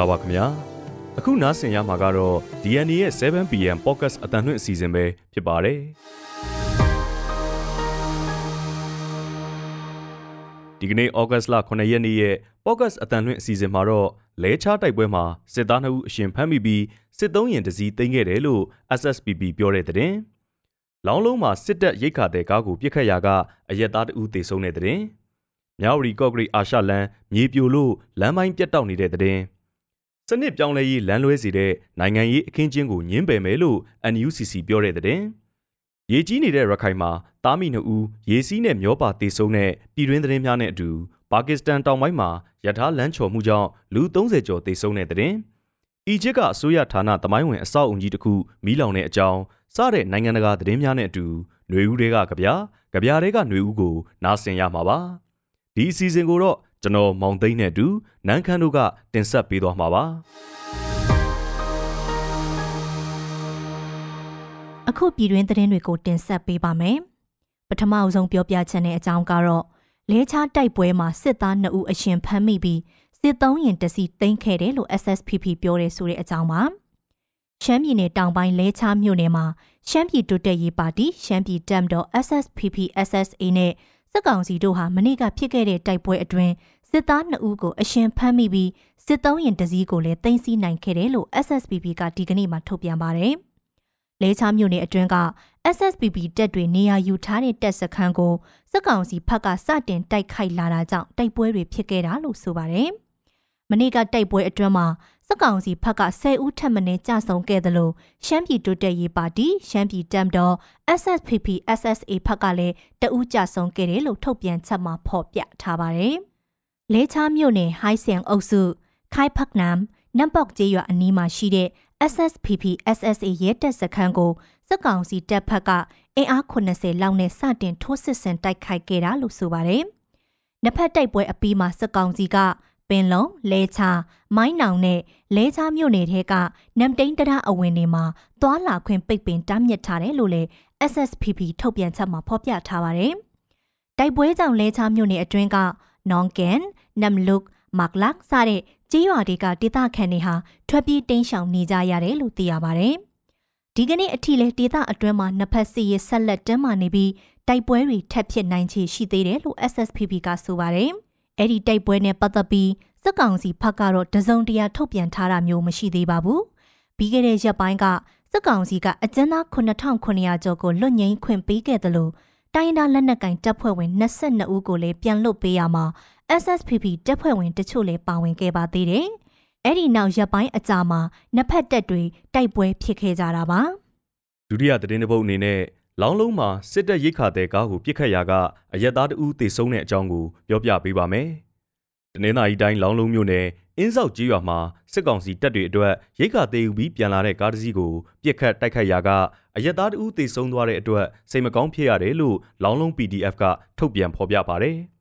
္ဂလာပါခင်ဗျာအခုနားဆင်ရမှာကတော့ DNA ရဲ့ 7pm podcast အတန်လွင့်အစီအစဉ်ပဲဖြစ်ပါတယ်ဒီကနေ့ဩဂတ်လ9ရက်နေ့ရဲ့ podcast အတန်လွင့်အစီအစဉ်မှာတော့လဲချတိုက်ပွဲမှာစစ်သား2ဦးအရှင်ဖမ်းမိပြီးစစ်သုံးရင်တစည်းသိမ်းခဲ့တယ်လို့ SSPP ပြောတဲ့တဲ့လောင်းလုံးမှာစစ်တပ်ရိတ်ခါတဲ့ကားကိုပြစ်ခတ်ရာကအရက်သားတဦးသေဆုံးတဲ့တဲ့မြဝတီကော့ဂရိတ်အာရှလန်မြေပြိုလို့လမ်းပိုင်းပြတ်တောက်နေတဲ့တဲ့ စနစ်ပြောင်းလဲရေးလမ်းလွဲစေတဲ့နိုင်ငံရေးအခင်းကျင်းကိုညှင်းပယ်မယ်လို့ NUCC ပြောတဲ့တဲ့ရေကြီးနေတဲ့ရခိုင်မှာတားမီနှစ်ဦးရေစီးနဲ့မျောပါတေဆုံးတဲ့ပြည်တွင်းသတင်းများနဲ့အတူပါကစ္စတန်တောင်ပိုင်းမှာရထားလမ်းချော်မှုကြောင့်လူ30ကျော်တေဆုံးတဲ့တဲ့အီဂျစ်ကအစိုးရဌာနတမိုင်းဝင်အဆောက်အုံကြီးတစ်ခုမီးလောင်တဲ့အကြောင်းစတဲ့နိုင်ငံတကာသတင်းများနဲ့အတူຫນွေဦးတွေကကြပြကြပြတွေကຫນွေဦးကိုနားဆင်ရမှာပါဒီအစီအစဉ်ကိုတော့ ကျွန်တော်မောင်သိန်းနဲ့အတူနန်းခမ်းတို့ကတင်ဆက်ပေးသွားမှာပါအခုပြည်တွင်းသတင်းတွေကိုတင်ဆက်ပေးပါမယ်ပထမအဆုံးပြောပြချက်နဲ့အကြောင်းကတော့လဲချတိုက်ပွဲမှာစစ်သား2ဦးအရှင်ဖမ်းမိပြီးစစ်သုံးရင်တစီသိမ်းခဲ့တယ်လို့ SSPP ပြောတယ်ဆိုတဲ့အကြောင်းပါရှမ်းပြည်နယ်တောင်ပိုင်းလဲချမြို့နယ်မှာရှမ်းပြည်တိုးတက်ရေးပါတီရှမ်းပြည်တပ်မတော် SSPP SSA နဲ့ စစ်ကောင်စီတို့ဟာမနေ့ကဖြစ်ခဲ့တဲ့တိုက်ပွဲအတွင်းစစ်သား2ဦးကိုအရှင်ဖမ်းမိပြီးစစ်သုံးရင်တစည်းကိုလည်းတင်စီနိုင်ခဲ့တယ်လို့ SSPP ကဒီကနေ့မှထုတ်ပြန်ပါတယ်။လဲချမြို့နယ်အတွင်းက SSPP တပ်တွေနေရာယူထားတဲ့တပ်စခန်းကိုစစ်ကောင်စီဘက်ကစတင်တိုက်ခိုက်လာတာကြောင့်တိုက်ပွဲတွေဖြစ်ခဲ့တာလို့ဆိုပါတယ်။မနေ့ကတိုက်ပွဲအတွင်းမှာ စစ်ကောင်စီဘက်က10ဦးထပ်မံကြဆုံခဲ့တယ်လို့ရှမ်းပြည်တိုးတက်ရေးပါတီရှမ်းပြည်တပ်မတော် SSPP SSA ဘက်ကလည်းတအူးကြဆုံခဲ့တယ်လို့ထုတ်ပြန်ချက်မှာဖော်ပြထားပါတယ်။လဲချားမြို့နယ်ဟိုင်းဆန်အုပ်စုခိုင်ဖက်နမ်နမ်ပေါက်ကျေးရွာအနီးမှာရှိတဲ့ SSPP SSA ရဲတပ်စခန်းကိုစစ်ကောင်စီတပ်ဖက်ကအင်အား80လောက်နဲ့စတင်ထိုးစစ်ဆင်တိုက်ခိုက်ခဲ့တာလို့ဆိုပါတယ်။နှစ်ဖက်တိုက်ပွဲအပြီးမှာစစ်ကောင်စီက ပင်လုံလဲချာမိုင်းနောင်နဲ့လဲချာမြို့နယ်ထဲကနမ်တိန်တရအဝင်တွေမှာသွာလာခွင့်ပိတ်ပင်တားမြစ်ထားတယ်လို့လည်း SSPP ထုတ်ပြန်ချက်မှာဖော်ပြထားပါတယ်။တိုက်ပွဲကြောင့်လဲချာမြို့နယ်အတွင်းကနောင်ကန်နမ်လုတ်မက်လက်စတဲ့ကြေးရွာတွေကဒေသခံတွေဟာထွက်ပြေးတိမ်းရှောင်နေကြရတယ်လို့သိရပါတယ်။ဒီကနေ့အထိလဲဒေသအတွင်းမှာနှစ်ဖက်စီရဆက်လက်တင်းမာနေပြီးတိုက်ပွဲတွေထပ်ဖြစ်နိုင်ခြေရှိသေးတယ်လို့ SSPP ကဆိုပါတယ်။ အဲ့ဒီတိုက်ပွဲနဲ့ပတ်သက်ပြီးစစ်ကောင်စီဘက်ကတော့တစုံတရာထုတ်ပြန်ထားတာမျိုးမရှိသေးပါဘူး။ပြီးခဲ့တဲ့ရက်ပိုင်းကစစ်ကောင်စီကအကျဉ်းသား9900ကျော်ကိုလွတ်ငင်းခွင့်ပေးခဲ့တယ်လို့တိုင်းဒေသလက်နက်ကင်တပ်ဖွဲ့ဝင်22ဦးကိုလည်းပြန်လွတ်ပေးရမှာ SSPP တပ်ဖွဲ့ဝင်တချို့လည်းပါဝင်ခဲ့ပါသေးတယ်။အဲ့ဒီနောက်ရက်ပိုင်းအကြာမှာနှစ်ဖက်တပ်တွေတိုက်ပွဲဖြစ်ခဲ့ကြတာပါ။ဒုတိယသတင်းတစ်ပုဒ်အနေနဲ့ လောင်းလုံးမှာစစ်တပ်ရိတ်ခါတဲ့ကားကိုပြစ်ခတ်ရာကအရက်သားတဦးသေဆုံးတဲ့အကြောင်းကိုပြောပြပေးပါမယ်။တနင်္သာရီတိုင်းလောင်းလုံးမြို့နယ်အင်းဆောက်ကြီးရွာမှာစစ်ကောင်စီတပ်တွေအတွက်ရိတ်ခါသေးယူပြီးပြန်လာတဲ့ကားတစ်စီးကိုပြစ်ခတ်တိုက်ခိုက်ရာကအရက်သားတဦးသေဆုံးသွားတဲ့အတွက်စိတ်မကောင်းဖြစ်ရတယ်လို့လောင်းလုံး PDF ကထုတ်ပြန်ဖော်ပြပါတယ်။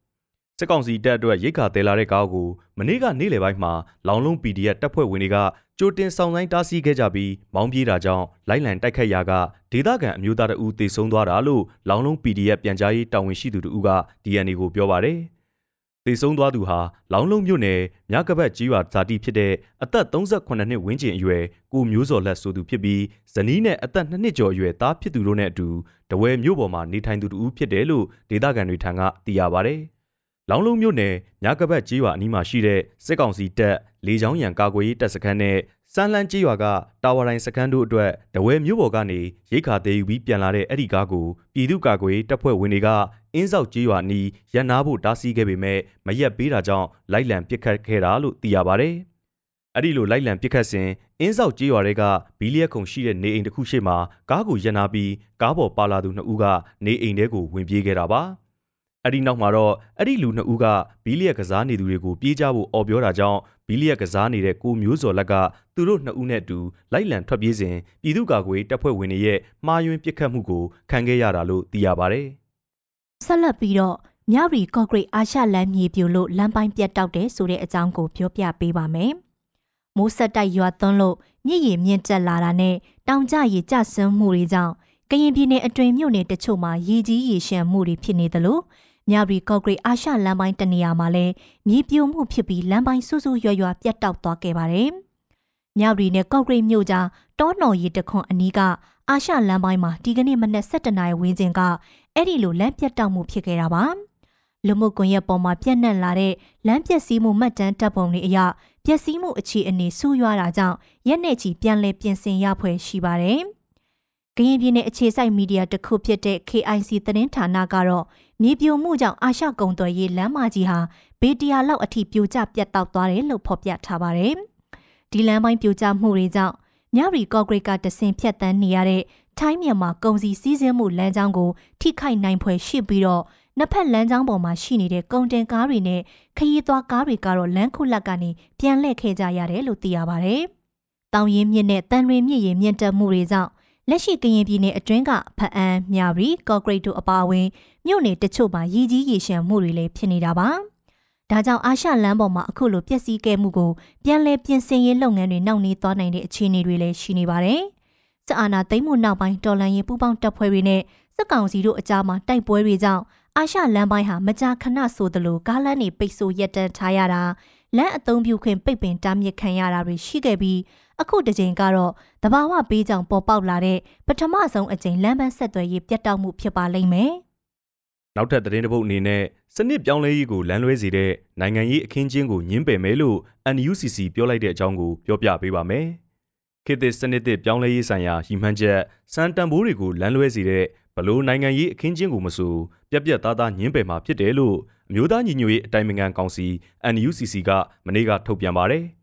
စစ်ကောင်စီတပ်အတွက်ရိတ်ခါတဲလာတဲ့ကားကိုမနေ့ကနေ့လယ်ပိုင်းမှာလောင်လုံး PDF တပ်ဖွဲ့ဝင်တွေကကြိုတင်ဆောင်ဆိုင်တားဆီးခဲ့ကြပြီးမောင်းပြေးတာကြောင့်လိုက်လံတိုက်ခိုက်ရာကဒေသခံအမျိုးသားတဦးတေဆုံးသွားတာလို့လောင်လုံး PDF ပြန်ကြားရေးတာဝန်ရှိသူတို့က DNA ကိုပြောပါတယ်။တေဆုံးသွားသူဟာလောင်လုံးမြို့နယ်မြကပတ်ကြီးရွာဇာတိဖြစ်တဲ့အသက်38နှစ်ဝန်းကျင်အရွယ်ကိုမျိုးစော်လက်ဆိုသူဖြစ်ပြီးဇနီးနဲ့အသက်2နှစ်ကျော်အရွယ်သားဖြစ်သူတို့နဲ့အတူတဝဲမြို့ပေါ်မှာနေထိုင်သူတူဖြစ်တယ်လို့ဒေသခံတွေထံကသိရပါတယ်။ လောင်းလုံးမြို့နယ်မြကပတ်ကြီးရွာအနီးမှာရှိတဲ့စစ်ကောင်စီတပ်လေကြောင်းရန်ကာကွယ်ရေးတပ်စခန်းနဲ့စမ်းလန်းကြီးရွာကတာဝါတိုင်းစခန်းတို့အတွက်တဝဲမြို့ပေါ်ကနေရိတ်ခါသေးယူပြီးပြန်လာတဲ့အဲ့ဒီကားကိုပြည်သူ့ကာကွယ်ရေးတပ်ဖွဲ့ဝင်တွေကအင်းဆောက်ကြီးရွာနီးရန်နာဖို့တားဆီးခဲ့ပေမဲ့မရက်ပေးတာကြောင့်လိုက်လံပစ်ခတ်ခဲ့တာလို့သိရပါဗျ။အဲ့ဒီလိုလိုက်လံပစ်ခတ်စဉ်အင်းဆောက်ကြီးရွာတွေကဘီလီယက်ခုံရှိတဲ့နေအိမ်တစ်ခုရှိမှကားကိုရန်နာပြီးကားပေါ်ပါလာသူနှစ်ဦးကနေအိမ်ထဲကိုဝင်ပြေးခဲ့တာပါ။ အဲ့ဒီနောက်မှာတော့အဲ့ဒီလူနှစ်ဦးကဘီလီယက်ကစားနေသူတွေကိုပြေးကြဖို့အော်ပြောတာကြောင့်ဘီလီယက်ကစားနေတဲ့ကိုမျိုးစော်လက်ကသူတို့နှစ်ဦးနဲ့အတူလိုက်လံထွက်ပြေးစဉ်ပြည်သူ့ကာကွယ်တပ်ဖွဲ့ဝင်တွေရဲ့မှားယွင်းပစ်ခတ်မှုကိုခံခဲ့ရတာလို့သိရပါဗျ။ဆက်လက်ပြီးတော့မြရီကော့ဂရိတ်အာရှလမ်းမြေပြိုလို့လမ်းပိုင်းပြတ်တောက်တယ်ဆိုတဲ့အကြောင်းကိုပြောပြပေးပါမယ်။မိုးဆက်တိုက်ရွာသွန်းလို့မြစ်ရည်မြင့်တက်လာတာနဲ့တောင်ကျရေကျဆင်းမှုတွေကြောင့်ကရင်ပြည်နယ်အတွင်းမြို့နယ်တချို့မှာရေကြီးရေရှမ်းမှုတွေဖြစ်နေသလို မြရီကော့ဂရိတ်အာရှလမ်းပိုင်းတနေရာမှာလည်းမြေပြိုမှုဖြစ်ပြီးလမ်းပိုင်းဆူဆူရွရွပြတ်တောက်သွားခဲ့ပါတယ်။မြရီနဲ့ကော့ဂရိတ်မြို့ကြားတောနော်ရီတခွန်အနီးကအာရှလမ်းပိုင်းမှာဒီကနေ့မနက်7:00နာရီဝန်းကျင်ကအဲ့ဒီလိုလမ်းပြတ်တောက်မှုဖြစ်ခဲ့တာပါ။လူမှုကွန်ရက်ပေါ်မှာပြန့်နှံ့လာတဲ့လမ်းပျက်စီးမှုမှတ်တမ်းတပ်ပုံတွေအရပျက်စီးမှုအခြေအနေဆူရွားတာကြောင့်ရက်နဲ့ချီပြန်လည်ပြင်ဆင်ရဖွယ်ရှိပါတယ်။ကရင်ပြည်နယ်အခြေစိုက်မီဒီယာတစ်ခုဖြစ်တဲ့ KIC သတင်းဌာနကတော့ မြေပြိုမှုကြောင့်အာရှကုံသွယ်ရေးလမ်းမကြီးဟာဘေးတရာလောက်အထိပြိုကျပြတ်တောက်သွားတယ်လို့ဖော်ပြထားပါတယ်။ဒီလမ်းပိုင်းပြိုကျမှုတွေကြောင့်မြရီကော့ဂရိတ်ကတဆင်ဖြတ်တန်းနေရတဲ့ထိုင်းမြန်မာကုန်စည်စည်းစိမ်မှုလမ်းကြောင်းကိုထိခိုက်နိုင်ဖွယ်ရှိပြီးတော့နှစ်ဖက်လမ်းကြောင်းပေါ်မှာရှိနေတဲ့ကုန်တင်ကားတွေနဲ့ခရီးသွားကားတွေကတော့လမ်းခုလက်ကနေပြန်လှည့်ခဲ့ကြရတယ်လို့သိရပါဗျ။တောင်ရင်မြစ်နဲ့တန်ရွေမြစ်ရေမြင့်တက်မှုတွေကြောင့် လက်ရှိကရင်ပြည်နယ်အတွင်းကဖအံမြရီကော့ဂရိတ်တို့အပါအဝင်မြို့နယ်တချို့မှာရည်ကြီးရေရှမ်းမှုတွေလည်းဖြစ်နေတာပါ။ဒါကြောင့်အာရှလမ်းပေါ်မှာအခုလိုပျက်စီးခဲ့မှုကိုပြန်လည်ပြင်ဆင်ရေးလုပ်ငန်းတွေနှောင့်နှေးသွားနိုင်တဲ့အခြေအနေတွေလည်းရှိနေပါတယ်။စစ်အာဏာသိမ်းမှုနောက်ပိုင်းတော်လှန်ရေးပူးပေါင်းတပ်ဖွဲ့တွေနဲ့စစ်ကောင်စီတို့အကြားမှာတိုက်ပွဲတွေကြောင့်အာရှလမ်းပိုင်းဟာမကြာခဏဆိုသလိုကားလမ်းတွေပိတ်ဆို့ရက်တန်းထားရတာလမ်းအသုံးပြုခွင့်ပိတ်ပင်တားမြစ်ခံရတာတွေရှိခဲ့ပြီး အခုတစ်ချိန်ကတော့တဘာဝပေးကြောင်ပေါ်ပေါက်လာတဲ့ပထမဆုံးအကြိမ်လမ်းပန်းဆက်သွယ်ရေးပြတ်တောက်မှုဖြစ်ပါလိမ့်မယ်။နောက်ထပ်သတင်းတစ်ပုဒ်အနေနဲ့စနစ်ပြောင်းလဲရေးကိုလမ်းလွဲစေတဲ့နိုင်ငံရေးအခင်းကျင်းကိုညှင်းပယ်မယ်လို့ NUCC ပြောလိုက်တဲ့အကြောင်းကိုပြောပြပေးပါမယ်။ခေတ်သစ်စနစ်သစ်ပြောင်းလဲရေးဆိုင်ရာရည်မှန်းချက်စံတန်ဖိုးတွေကိုလမ်းလွဲစေတဲ့ဘလို့နိုင်ငံရေးအခင်းကျင်းကိုမဆိုပြက်ပြက်သားသားညှင်းပယ်မှာဖြစ်တယ်လို့အမျိုးသားညီညွတ်ရေးအတိုင်ပင်ခံကောင်စီ NUCC ကမနေ့ကထုတ်ပြန်ပါတယ်။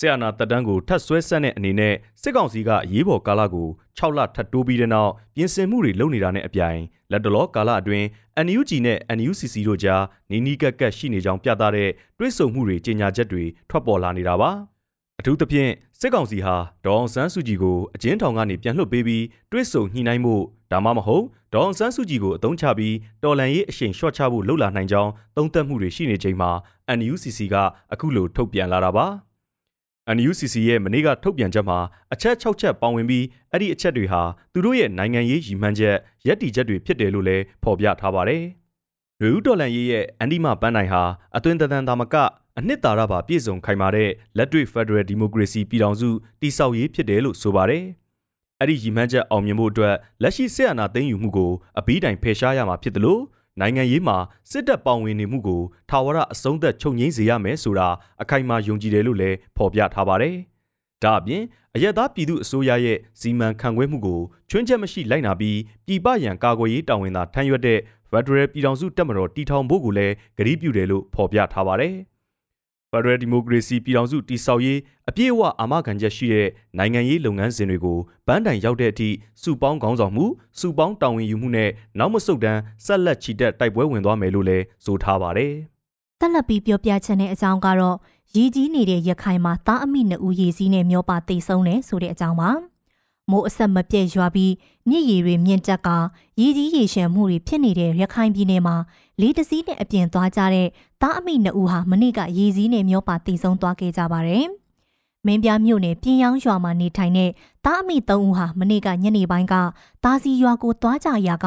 ဆီယနာတက်တန်းကိုထပ်ဆွဲဆက်တဲ့အနေနဲ့စစ်ကောင်စီကအရေးပေါ်ကာလကို6လထပ်တိုးပြီးတဲ့နောက်ပြင်ဆင်မှုတွေလုပ်နေတာနဲ့အပြိုင်လက်တလောကာလအတွင်း NUG နဲ့ NUCC တို့ကြားနီးနီးကပ်ကပ်ရှိနေကြောင်းပြသတဲ့တွဲဆုံမှုတွေကြေညာချက်တွေထွက်ပေါ်လာနေတာပါ။အထူးသဖြင့်စစ်ကောင်စီဟာဒေါအောင်ဆန်းစုကြည်ကိုအကျဉ်းထောင်ကနေပြန်လွှတ်ပေးပြီးတွစ်ဆုံညှိနှိုင်းမှုဒါမှမဟုတ်ဒေါအောင်ဆန်းစုကြည်ကိုအသုံးချပြီးတော်လန်ရေးအရှိန်လျှော့ချဖို့လှုပ်လာနိုင်ကြောင်းသုံးသပ်မှုတွေရှိနေချိန်မှာ NUCC ကအခုလိုထုတ်ပြန်လာတာပါ NUCC ရဲ့မနေ့ကထုတ်ပြန်ချက်မှာအချက်6ချက်ပါဝင်ပြီးအဲ့ဒီအချက်တွေဟာသူတို့ရဲ့နိုင်ငံရေးရည်မှန်းချက်ရည်တည်ချက်တွေဖြစ်တယ်လို့လည်းဖော်ပြထားပါတယ်။လူဦးတော်လန်ရေးရဲ့အန်ဒီမာပန်းနိုင်ဟာအသွင်သဏ္ဍာန်သာမကအနှစ်သာရပါပြည့်စုံခိုင်မာတဲ့လက်တွေ့ Federal Democracy ပြည်ထောင်စုတည်ဆောက်ရေးဖြစ်တယ်လို့ဆိုပါတယ်။အဲ့ဒီရည်မှန်းချက်အောင်မြင်မှုအတွက်လက်ရှိဆက်အာဏာသိမ်းယူမှုကိုအပြီးတိုင်ဖယ်ရှားရမှာဖြစ်တယ်လို့ နိုင်ငံရေးမှာစစ်တပ်ပောင်ဝင်နေမှုကိုထာဝရအဆုံးသက်ချုပ်ငိမ့်စေရမယ်ဆိုတာအခိုင်အမာယုံကြည်တယ်လို့လည်းဖော်ပြထားပါတယ်။ဒါအပြင်အယက်သားပြည်သူအစိုးရရဲ့စီမံခန့်ခွဲမှုကိုချွင်းချက်မရှိလိုက်နာပြီးပြည်ပရန်ကာကွယ်ရေးတာဝန်သာထမ်းရွက်တဲ့ Federal ပြည်ထောင်စုတပ်မတော်တည်ထောင်ဖို့ကိုလည်းကတိပြုတယ်လို့ဖော်ပြထားပါတယ်။ ဖက်ဒရယ်ဒီမိုကရေစီပြည်ထောင်စုတည်ဆောက်ရေးအပြည့်အဝအာမခံချက်ရှိတဲ့နိုင်ငံရေးလုပ်ငန်းစဉ်တွေကိုဗန်းတိုင်ရောက်တဲ့အထိစုပေါင်းခေါင်းဆောင်မှုစုပေါင်းတာဝန်ယူမှုနဲ့နောက်မဆုတ်တမ်းဆက်လက်ချီတက်တိုက်ပွဲဝင်သွားမယ်လို့လည်းဆိုထားပါတယ်။ဆက်လက်ပြီးပြောပြချင်တဲ့အကြောင်းကတော့ရည်ကြီးနေတဲ့ရခိုင်မှာသားအမိနှစ်ဦးရည်စည်းနဲ့မျောပါတိတ်ဆုံးတယ်ဆိုတဲ့အကြောင်းပါ။ မိုးအဆက်မပြတ်ရွာပြီးမြစ်ရည်တွေမြင့်တက်ကရည်ကြီးရေရှမ်းမှုတွေဖြစ်နေတဲ့ရခိုင်ပြည်နယ်မှာလေးတစည်းနဲ့အပြင်သွားကြတဲ့သားအမိနှစ်ဦးဟာမနေ့ကရည်စည်းနဲ့မျောပါတည်ဆုံးသွားခဲ့ကြပါတယ်။မင်းပြမြို့နယ်ပြင်ယောင်းရွာမှာနေထိုင်တဲ့သားအမိသုံးဦးဟာမနေ့ကညနေပိုင်းကသားစီရွာကိုသွားကြရာက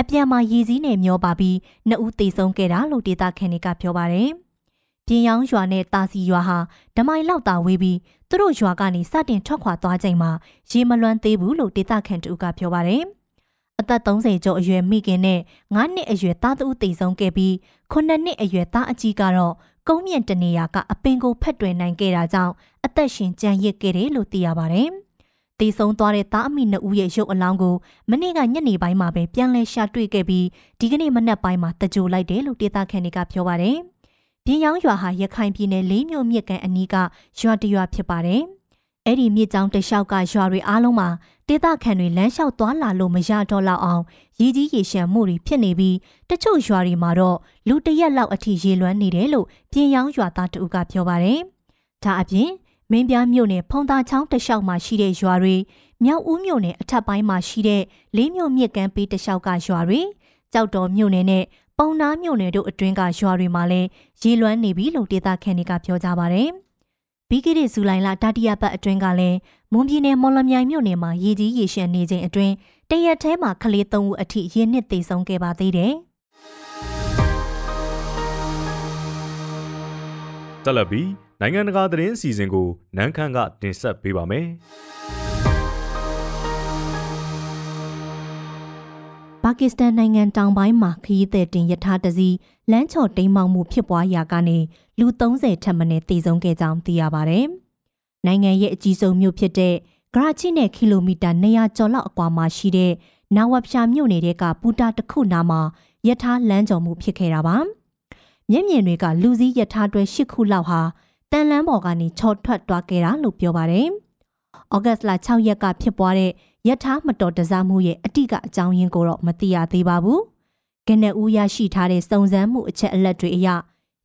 အပြန်မှာရည်စည်းနဲ့မျောပါပြီးနှစ်ဦးတည်ဆုံးခဲ့တာလို့ဒေသခံတွေကပြောပါတယ်။ ပြင်ယောင်းရွာနဲ့တာစီရွာဟာဓမိုင်လောက်သာဝေးပြီးသူတို့ရွာကနေစတင်ထွက်ခွာသွားချိန်မှာရေမလွမ်းသေးဘူးလို့ဒေသခံတူကပြောပါတယ်။အသက်30ကျော်အရွယ်မိခင်နဲ့9နှစ်အရွယ်သားသူတိတ်ဆုံးခဲ့ပြီး9နှစ်အရွယ်သားအကြီးကတော့ကုန်းမြင့်တနေရာကအပင်ကိုဖက်တွယ်နိုင်ခဲ့တာကြောင့်အသက်ရှင်ကြံရစ်ခဲ့တယ်လို့သိရပါတယ်။တည်ဆုံးသွားတဲ့သားအမိနှစ်ဦးရဲ့ရုပ်အလောင်းကိုမနေ့ကညနေပိုင်းမှာပဲပြန်လည်ရှာတွေ့ခဲ့ပြီးဒီကနေ့မနက်ပိုင်းမှာတကြိုလိုက်တယ်လို့ဒေသခံတွေကပြောပါတယ်။ ပြင်းရောင်းရွာဟာရခိုင်ပြည်နယ်လေးမြို့မြစ်ကန်အနီးကရွာတရွာဖြစ်ပါတယ်။အဲ့ဒီမြစ်ကြောင်းတလျှောက်ကရွာတွေအားလုံးမှာဒေသခံတွေလမ်းလျှောက်သွားလာလို့မရတော့လောက်အောင်ရည်ကြီးရေရှမ်းမှုတွေဖြစ်နေပြီးတချို့ရွာတွေမှာတော့လူတရက်လောက်အထိရေလွှမ်းနေတယ်လို့ပြင်းရောင်းရွာသားတဦးကပြောပါတယ်။ဒါအပြင်မင်းပြားမြို့နယ်ဖုံသားချောင်းတလျှောက်မှာရှိတဲ့ရွာတွေမြောက်ဦးမြို့နယ်အထက်ပိုင်းမှာရှိတဲ့လေးမြို့မြစ်ကမ်းပေးတလျှောက်ကရွာတွေကြောက်တော်မြို့နယ်နဲ့ ပုံနာမြို့နယ်တို့အတွင်းကရွာတွေမှာလည်းရေလွှမ်းနေပြီလို့ဒေသခံတွေကပြောကြပါဗျ။ပြီးခဲ့တဲ့ဇူလိုင်လတတိယပတ်အတွင်းကလည်းမွန်ပြည်နယ်မော်လမြိုင်မြို့နယ်မှာရေကြီးရေရှမ်းနေခြင်းအတွင်းတရက်ထဲမှာကလေး၃ဦးအထိရေနစ်သေဆုံးခဲ့ပါသေးတယ်။တလဘီနိုင်ငံတကာသတင်းအစီအစဉ်ကိုနန်းခမ်းကတင်ဆက်ပေးပါမယ်။ ပါကစ္စတန်နိုင်ငံတောင်ပိုင်းမှာခရီးသည်တင်ယထာတစီလမ်းချော်တိမ်မောင်မှုဖြစ်ပွားရာကနေလူ30ထပ်မံတည်ဆုံးခဲ့ကြောင်းသိရပါဗျ။နိုင်ငံရဲ့အကြီးဆုံးမြို့ဖြစ်တဲ့ဂရာချီနဲ့ကီလိုမီတာ200ကျော်လောက်အကွာမှာရှိတဲ့နာဝပ်ရှာမြို့နယ်ကပူတာတစ်ခုနာမှာယထာလမ်းကျော်မှုဖြစ်ခဲ့တာပါ။မျက်မြင်တွေကလူစည်းယထာတွဲ၈ခုလောက်ဟာတန်လန်းပေါ်ကနေချော်ထွက်သွားခဲ့တာလို့ပြောပါတယ်။ဩဂတ်လ6ရက်ကဖြစ်ပွားတဲ့ ယထာမတော်တစားမှုရဲ့အတိကအကြောင်းရင်းကိုတော့မသိရသေးပါဘူး။ကနဦးရရှိထားတဲ့စုံစမ်းမှုအချက်အလက်တွေအရ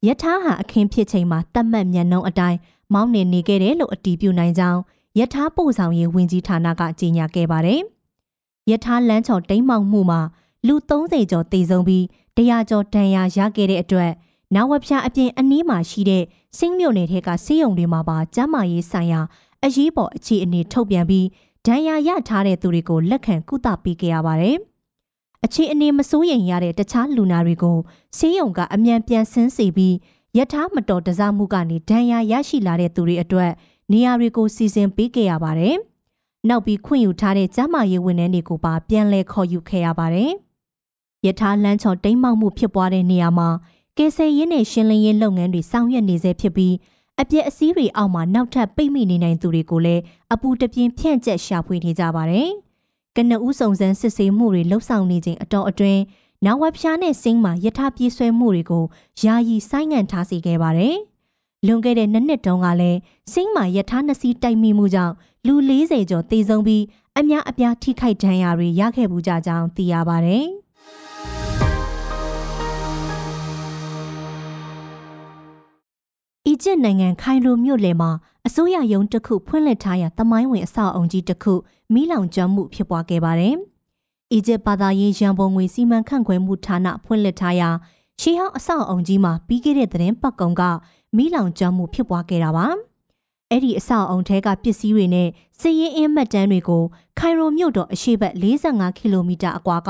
ယထာဟာအခင်းဖြစ်ချိန်မှာတတ်မှတ်မျက်နှုံးအတိုင်းမောင်းနေနေခဲ့တယ်လို့အတည်ပြုနိုင်ကြောင်းယထာပို့ဆောင်ရေးဝန်ကြီးဌာနကကြေညာခဲ့ပါတယ်။ယထာလမ်းချော်တိမ်းမောက်မှုမှာလူ30ကျော်သေဆုံးပြီး100ကျော်ဒဏ်ရာရခဲ့တဲ့အတွက်နောက်ဝပြအပြင်အနီးမှာရှိတဲ့စင်းမြို့နယ်ထဲကဆေးရုံတွေမှာပါကျန်းမာရေးဆိုင်ရာအရေးပေါ်အခြေအနေထုတ်ပြန်ပြီး ဒဏ်ရာရထားတဲ့သူတွေကိုလက်ခံကုသပေးခဲ့ရပါတယ်။အခြေအနေမစိုးရိမ်ရတဲ့တခြားလူနာတွေကိုဆေးရုံကအမြန်ပြန်ဆင်းစေပြီးယထာမတော်တစားမှုကနေဒဏ်ရာရရှိလာတဲ့သူတွေအတွက်နေရာတွေကိုစီစဉ်ပေးခဲ့ရပါတယ်။နောက်ပြီးခွင့်ယူထားတဲ့ကျန်းမာရေးဝန်ထမ်းတွေကိုပါပြန်လည်ခေါ်ယူခဲ့ရပါတယ်။ယထာလမ်းချော်တိမ်းမောက်မှုဖြစ်ပွားတဲ့နေရာမှာကယ်ဆယ်ရေးနဲ့ရှင်းလင်းရေးလုပ်ငန်းတွေဆောင်ရွက်နေဆဲဖြစ်ပြီး အပြက်အစည်းတွေအောက်မှာနောက်ထပ်ပိတ်မိနေနိုင်သူတွေကိုလည်းအပူတပြင်းဖြန့်ကျက်ရှာဖွေနေကြပါတယ်။ကနဦးစုံစမ်းစစ်ဆေးမှုတွေလှုပ်ဆောင်နေခြင်းအတော်အတွင်းနောက်ဝက်ဖြားနဲ့စင်းမှာယထာပြေးဆွဲမှုတွေကိုယာယီဆိုင်းငံ့ထားစေခဲ့ပါတယ်။လွန်ခဲ့တဲ့နှစ်နှစ်တုန်းကလည်းစင်းမှာယထာနှစ်စီးတိုက်မိမှုကြောင့်လူ40ကျော်သေဆုံးပြီးအများအပြားထိခိုက်ဒဏ်ရာတွေရခဲ့မှုကြကြောင်းသိရပါတယ်။ အီဂျစ်နိုင်ငံခိုင်ရိုမြို့လယ်မှာအစိုးရရုံးတစ်ခုဖွင့်လှစ်ထားရာတမိုင်းဝင်အဆောက်အုံကြီးတစ်ခုမိလောင်ကျွမ်းမှုဖြစ်ပွားခဲ့ပါတယ်။အီဂျစ်ဘာသာရေးရန်ပုံငွေစီမံခန့်ခွဲမှုဌာနဖွင့်လှစ်ထားရာရှေးဟောင်းအဆောက်အုံကြီးမှာပြီးခဲ့တဲ့သတင်းပတ်ကုံကမိလောင်ကျွမ်းမှုဖြစ်ပွားခဲ့တာပါ။အဲ့ဒီအဆောက်အုံထဲကပစ္စည်းတွေနဲ့စစ်ရေးအင်းမှတ်တမ်းတွေကိုခိုင်ရိုမြို့တော်အရှေ့ဘက်45ကီလိုမီတာအကွာက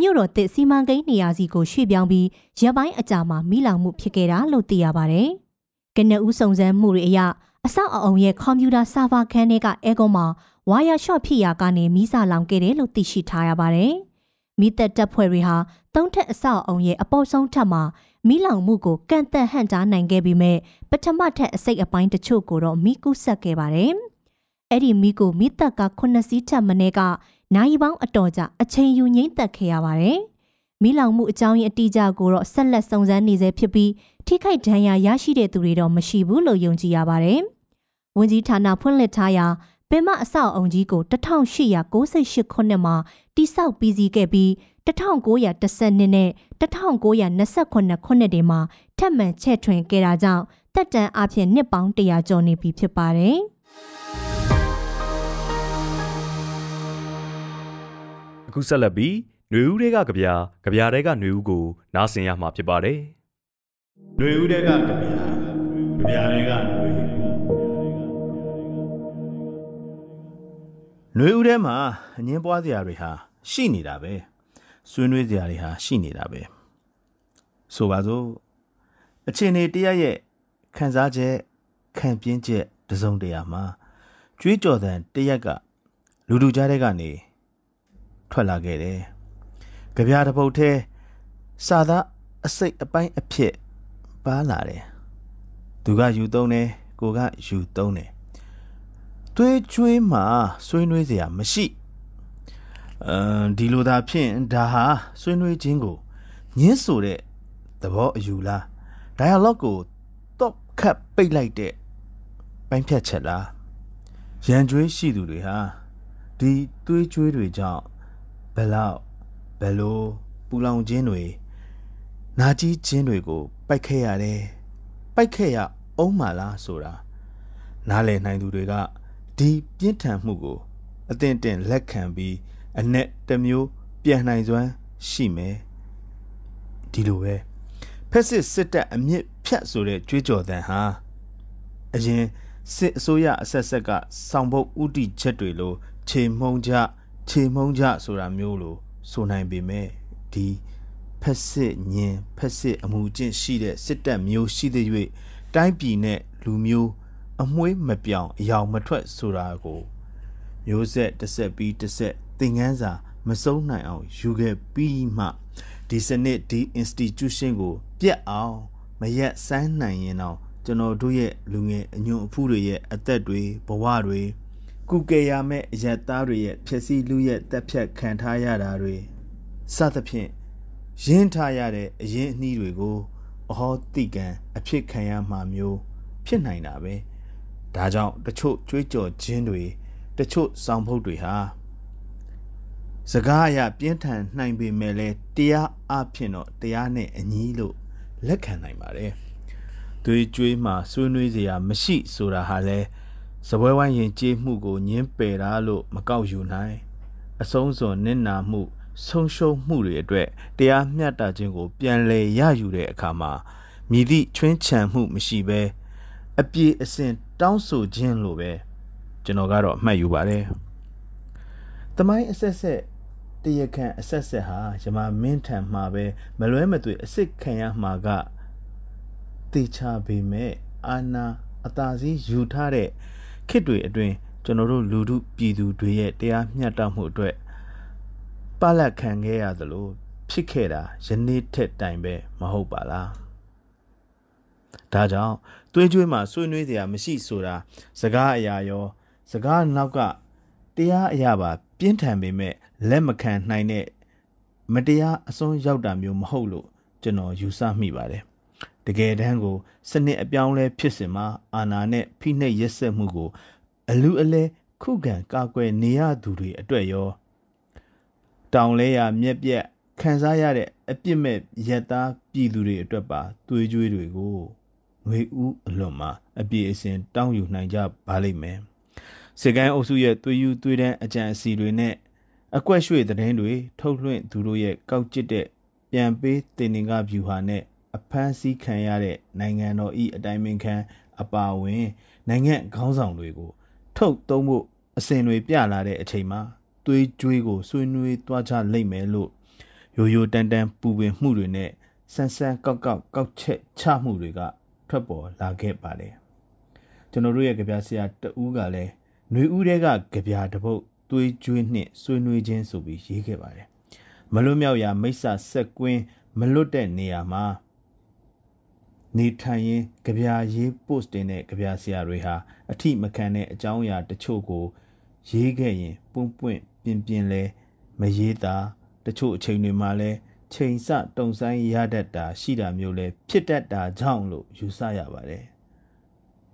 မြို့တော်တစ်စီမံကိန်းနေရာစီကိုရွှေ့ပြောင်းပြီးရပ်ပိုင်းအကြာမှာမိလောင်မှုဖြစ်ခဲ့တာလို့သိရပါတယ်။ ကနဦးစုံစမ်းမှုတွေအရအဆောက်အအုံရဲ့ကွန်ပျူတာဆာဗာခန်းထဲကအဲကွန်မှာဝါယာရှော့ဖြစ်ရာကနေမီးစာလောင်ခဲ့တယ်လို့သိရှိထားရပါတယ်။မီးသက်တပ်ဖွဲ့တွေဟာသုံးထက်အဆောက်အုံရဲ့အပေါ်ဆုံးထပ်မှာမီးလောင်မှုကိုကန့်သက်ဟန့်တားနိုင်ခဲ့ပေမဲ့ပထမထက်အစိတ်အပိုင်းတချို့ကိုတော့မီးကူးဆက်ခဲ့ပါတယ်။အဲ့ဒီမီးကိုမီးသက်က9စီးထက်မနည်းကနိုင်ပေါင်းအတော်ကြာအချိန်ယူငိမ့်သက်ခဲ့ရပါတယ်။ မီးလောင်မှုအကြောင်းရင်းအတိအကျကိုတော့ဆက်လက်စုံစမ်းနေဆဲဖြစ်ပြီးထိခိုက်ဒဏ်ရာရရှိတဲ့သူတွေတော့မရှိဘူးလို့ယုံကြည်ရပါတယ်။ဝန်ကြီးဌာနဖွင့်လှစ်ထားရာပင်မအဆောက်အုံကြီးကို1898ခုနှစ်မှာတိစောက်ပြီးစီးခဲ့ပြီး1912နဲ့1929ခုနှစ်တွေမှာထပ်မံချဲ့ထွင်ခဲ့တာကြောင့်တက်တန်အဖြစ်နှစ်ပေါင်း100ကျော်နေပြီဖြစ်ပါတယ်။အခုဆက်လက်ပြီး ຫນွေဦးတွေကကြပြာကြပြာတွေကຫນွေဦးကိုနားဆင်ရမှာဖြစ်ပါတယ်။ຫນွေဦးတဲ့ကကြပြာကြပြာတွေကຫນွေຫນွေဦးထဲမှာအငင်းပွားစရာတွေဟာရှိနေတာပဲဆွေးနွေးစရာတွေဟာရှိနေတာပဲဆိုပါစို့အချင်းနေတရရဲ့ခံစားချက်ခံပြင်းချက်တစုံတရာမှာကြွေးကြော်သံတရက်ကလူလူကြားတဲ့ကနေထွက်လာခဲ့တယ်။ ကြပြားတစ်ပုတ်ထဲစာသားအစိတ်အပိုင်းအဖြစ်ပါလာတယ်သူကယူသုံးတယ်ကိုကယူသုံးတယ်သွေးချွေးမှာဆွေးနွေးစရာမရှိအမ်ဒီလိုသာဖြင့်ဒါဟာဆွေးနွေးခြင်းကိုညှင်းဆိုတဲ့သဘောအယူလား dialogue ကို top ခတ်ပိတ်လိုက်တဲ့ပိုင်းဖြတ်ချက်လားရန်ကြွေးရှိသူတွေဟာဒီသွေးကြွေးတွေကြောင့်ဘယ်လောက် ဘယ်လိုပူလောင်ခြင်းတွေနာကြီးခြင်းတွေကိုပိုက်ခဲ့ရတယ်ပိုက်ခဲ့ရအောင်မလားဆိုတာနားလည်နိုင်သူတွေကဒီပြင်းထန်မှုကိုအသင့်တင်လက်ခံပြီးအ내တစ်မျိုးပြန်နိုင်စွမ်းရှိမယ်ဒီလိုပဲဖက်စစ်စစ်တပ်အမြင့်ဖြတ်ဆိုတဲ့ကြွေးကြော်သံဟာအရင်စစ်အစိုးရအဆက်ဆက်ကဆောင်ပုတ်ဥတီချက်တွေလို ခြေမှုံကြခြေမှုံကြဆိုတာမျိုးလို ဆိုနိုင်ပေမဲ့ဒီဖက်စစ်ညင်ဖက်စစ်အမှုကျင့်ရှိတဲ့စစ်တပ်မျိုးရှိတဲ့၍တိုင်းပြည်နဲ့လူမျိုးအမွှေးမပြောင်အယောင်မထွက်ဆိုတာကိုမျိုးဆက်တစ်ဆက်ပြီးတစ်ဆက်သင်ခန်းစာမဆုံးနိုင်အောင်ယူခဲ့ပြီးမှဒီစနစ်ဒီ institution ကို ပြတ်အောင်မရက်စမ်းနိုင်ရင်တော့ကျွန်တော်တို့ရဲ့လူငယ်အညွန့်အဖူးတွေရဲ့အသက်တွေဘဝတွေ ကုကေရမဲ့အရက်သားတွေရဲ့ဖြစ်စီလူရဲ့တက်ဖြတ်ခံထားရတာတွေစသဖြင့်ရင်းထားရတဲ့အရင်အနှီးတွေကိုအဟောတိကံအဖြစ်ခံရမှာမျိုး ဖြစ်နိုင်တာပဲဒါကြောင့်တချို့ကြွေးကြော်ခြင်းတွေတချို့ဆောင်ဖုတ်တွေဟာစကားအရပြင်းထန်နိုင်ပေမဲ့လည်းတရားအဖြစ်တော့တရားနဲ့အညီလို့လက်ခံနိုင်ပါတယ်။သွေးကြွေးမှဆွေးနွေးစရာမရှိဆိုတာဟာလဲ စပွဲဝိုင်းရင်ကြေးမှုကိုညင်းပယ်တာလို့မကောက်ယူနိုင်အဆုံးစွန်နစ်နာမှုဆုံးရှုံးမှုတွေအတွက်တရားမျှတခြင်းကို ပြန်လည်ရယူတဲ့အခါမှာမြည်သည့်ချွင်းချံမှုမရှိဘဲအပြေအစဉ်တောင်းဆိုခြင်းလို့ပဲကျွန်တော်ကတော့အမှတ်ယူပါတယ်။တမိုင်းအဆက်ဆက်တရခန့်အဆက်ဆက်ဟာယမမင်းထံမှာပဲမလွဲမသွေအစ်စ်ခံရမှာကတေချာပေမဲ့အာနာအသာစီးယူထားတဲ့ ခေတ်တွေအတွင်းကျွန်တော်တို့လူထုပြည်သူတွေရဲ့တရားမျှတမှုအတွက်ပလက်ခံခဲ့ရသလိုဖြစ်ခဲ့တာယနေ့ထက်တိုင်ပဲမဟုတ်ပါလားဒါကြောင့်သွေးကြွေးမှာဆွေးနွေးစရာမရှိဆိုတာစကားအရာရော စကားနောက်ကတရားအရာပါပြင်းထန်ပေမဲ့လက်မခံနိုင်တဲ့မတရားအစွန်းရောက်တာမျိုးမဟုတ်လို့ကျွန်တော်ယူဆမိပါတယ် တကယ်တမ်းကိုစနစ်အပြောင်းလဲဖြစ်စဉ်မှာအာဏာနဲ့ဖိနှိပ်ရက်စက်မှုကို အလူအလဲခုခံကာကွယ်နေရသူတွေအတွက်ရောတောင်လဲရမြက်ပြက်ခံစားရတဲ့အပြစ်မဲ့ရက်သားပြည်သူတွေအတွက်ပါသွေးကြွေးတွေကိုငွေဥအလွန်မှာအပြည့်အစင်တောင်းယူနိုင်ကြပါလိမ့်မယ်စေကိုင်းအုပ်စုရဲ့သွေးယူသွေးတန်းအကြံအစီတွေနဲ့အကွက်ရွှေသတင်းတွေထုတ်လွှင့်သူတို့ရဲ့ကောက်ကျစ်တဲ့ပြန်ပေးတင်နေကဗျူဟာနဲ့ အဖမ်းဆီးခံရတဲ့နိုင်ငံတော်ဤအတိုင်းပင်ခံအပါဝင် နိုင်ငံခေါင်းဆောင်တွေကို ထုတ်သုံးဖို့အစဉ်တွေပြလာတဲ့အချိန်မှာသွေးကြွေးကိုဆွေးနွေးသွားကြလိမ့်မယ်လို့ရိုးရိုးတန်တန်ပူပင်မှုတွေနဲ့ဆန်းဆန်းကောက်ကောက်ကောက်ချက်ချမှုတွေကထွက်ပေါ်လာခဲ့ပါတယ်ကျွန်တော်တို့ရဲ့ကြပြဆရာတဦးကလည်းຫນွေဦးတဲ့ကကြပြတပုတ်သွေးကြွေးနှင့်ဆွေးနွေးခြင်းဆိုပြီးရေးခဲ့ပါတယ်မလွတ်မြောက်ရာမိစ္ဆာဆက်ကွင်းမလွတ်တဲ့နေရာမှာ နေထိုင်ရင်ကြပြရေး post တင်တဲ့ကြပြဆရာတွေဟာအထိမခံတဲ့အကြောင်းအရာတချို့ကို ရေးခဲ့ရင်ပွန့်ပွန့်ပြင်းပြင်းလဲမရေးတာတချို့အချိန်တွေမှာလဲချိန်ဆတုံဆိုင်ရတတ်တာ ရှိတာမျိုးလဲဖြစ်တတ်တာကြောင့်လို့ယူဆရပါတယ်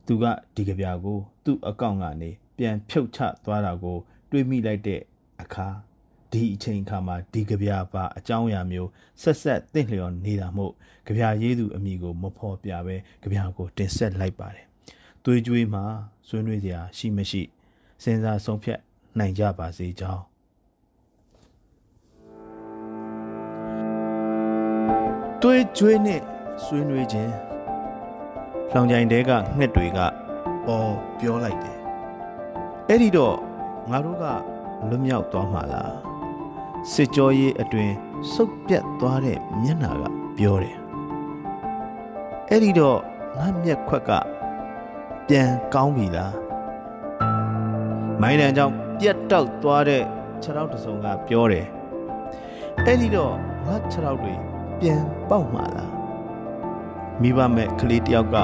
သူကဒီကြပြကို သူ့အကောင့်ကနေပြန်ဖြုတ်ချသွားတာကို တွေးမိလိုက်တဲ့အခါ ဒီအချိန်အခါမှာဒီကြပြပါအကြောင်းအရာမျိုးဆက်ဆက်တင့်လျော်နေတာမို့ကြပြရေးသူအမိကိုမဖော်ပြပဲကြပြကိုတင်ဆက်လိုက်ပါတယ်သွေးကြွေးမှာဆွေးနွေးစရာရှိမရှိစဉ်းစားဆုံးဖြတ်နိုင်ကြပါစေကြောင်းသွေးကြွေးနဲ့ဆွေးနွေးခြင်းလောင်ကြိုင်တဲကငှက်တွေကအော်ပြောလိုက်တယ်အဲ့ဒီတော့ငါတို့ကလွတ်မြောက်သွားမှာလား စစ်ကြောရေးအတွင်စုပ်ပြတ်သွားတဲ့မျက်နာကပြောတယ်အဲ့ဒီတော့ငါမျက်ခွက်ကပြန်ကောင်းပြီလားမိုင်းတန်ကြောင့်ပြတ်တောက်သွားတဲ့ခြေထောက်တစ်စုံကပြောတယ်အဲ့ဒီတော့ငါခြေထောက်တွေပြန်ပေါက်မှာလားမိဘမဲ့ကလေးတယောက်က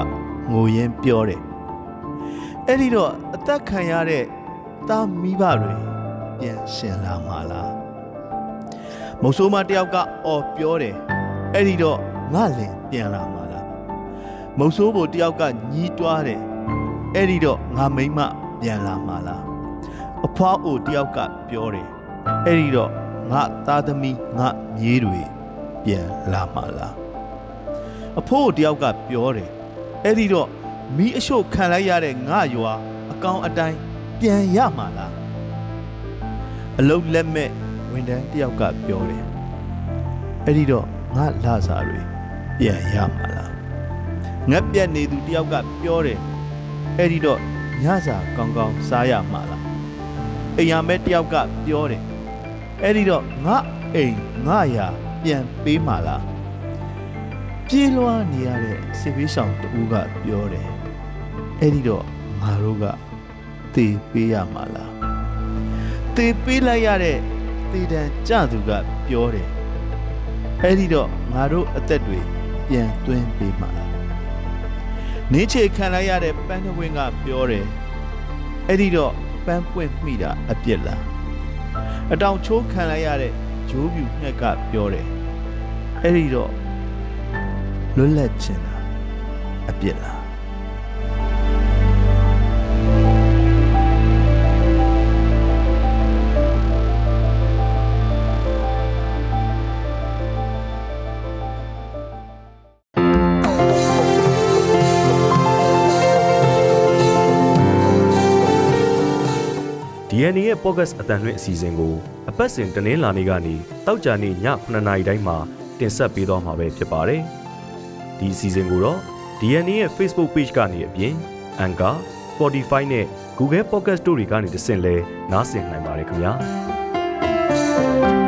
ငိုရင်းပြောတယ်အဲ့ဒီတော့အသက်ခံရတဲ့သားမိဘတွေပြန်ရှင်လာမှာလား မုတ်ဆိုးမတယောက်ကအော်ပြောတယ်အဲ့ဒီတော့ငါလင်ပြန်လာမှာလားမုတ်ဆိုးဘိုတယောက်ကညီးတွားတယ်အဲ့ဒီတော့ငါမိမပြန်လာမှာလားအဖွားအိုတယောက်ကပြောတယ်အဲ့ဒီတော့ငါသားသမီးငါမြေးတွေပြန်လာမှာလားအဖိုးတယောက်ကပြောတယ်အဲ့ဒီတော့မီးအရှို့ခံလိုက်ရတဲ့ငါရွာအကောင်အတိုင်းပြန်ရမှာလားအလုတ်လက်မဲ့ ဝန်တန်းတယောက်ကပြောတယ်အဲ့ဒီတော့ငါလာစားတွေပြန်ရမှာလားငက်ပြက်နေသူတယောက်ကပြောတယ်အဲ့ဒီတော့ညစာကောင်းကောင်းစားရမှာလားအိမ်ရမဲတယောက်ကပြောတယ်အဲ့ဒီတော့ငါအိမ်ငါရာပြန်ပေးမှာလားပြေးလွှားနေရတဲ့စေဘေးရှောင်တူကပြောတယ်အဲ့ဒီတော့ငါတို့ကတေးပေးရမှာလားတေးပေးလိုက်ရတဲ့ တေးတန်ကြသူကပြောတယ်အဲ့ဒီတော့ငါတို့အသက်တွေပြန်သွင်းပေးမှာလားနေချေခံလိုက်ရတဲ့ပန်းတဝင်းကပြောတယ်အဲ့ဒီတော့ပန်းပွင့်မိတာအပြစ်လားအတောင်ချိုးခံလိုက်ရတဲ့ဂျိုးပြူငှက်ကပြောတယ်အဲ့ဒီတော့လွတ်လပ်ခြင်းလားအပြစ်လား DNA ရဲ့ podcast အတန်လွင့်အစီအစဉ်ကိုအပတ်စဉ်တင်းလာနေကနေတောက်ကြနေည9:00နာရီတိုင်းမှာတင်ဆက်ပေးသွားမှာပဲဖြစ်ပါတယ်။ဒီအစီအစဉ်ကိုတော့ DNA ရဲ့ Facebook Page ကနေအပြင် Anchor, Spotify နဲ့ Google Podcast တို့တွေကနေတဆင့်လဲနားဆင်နိုင်ပါတယ်ခင်ဗျာ။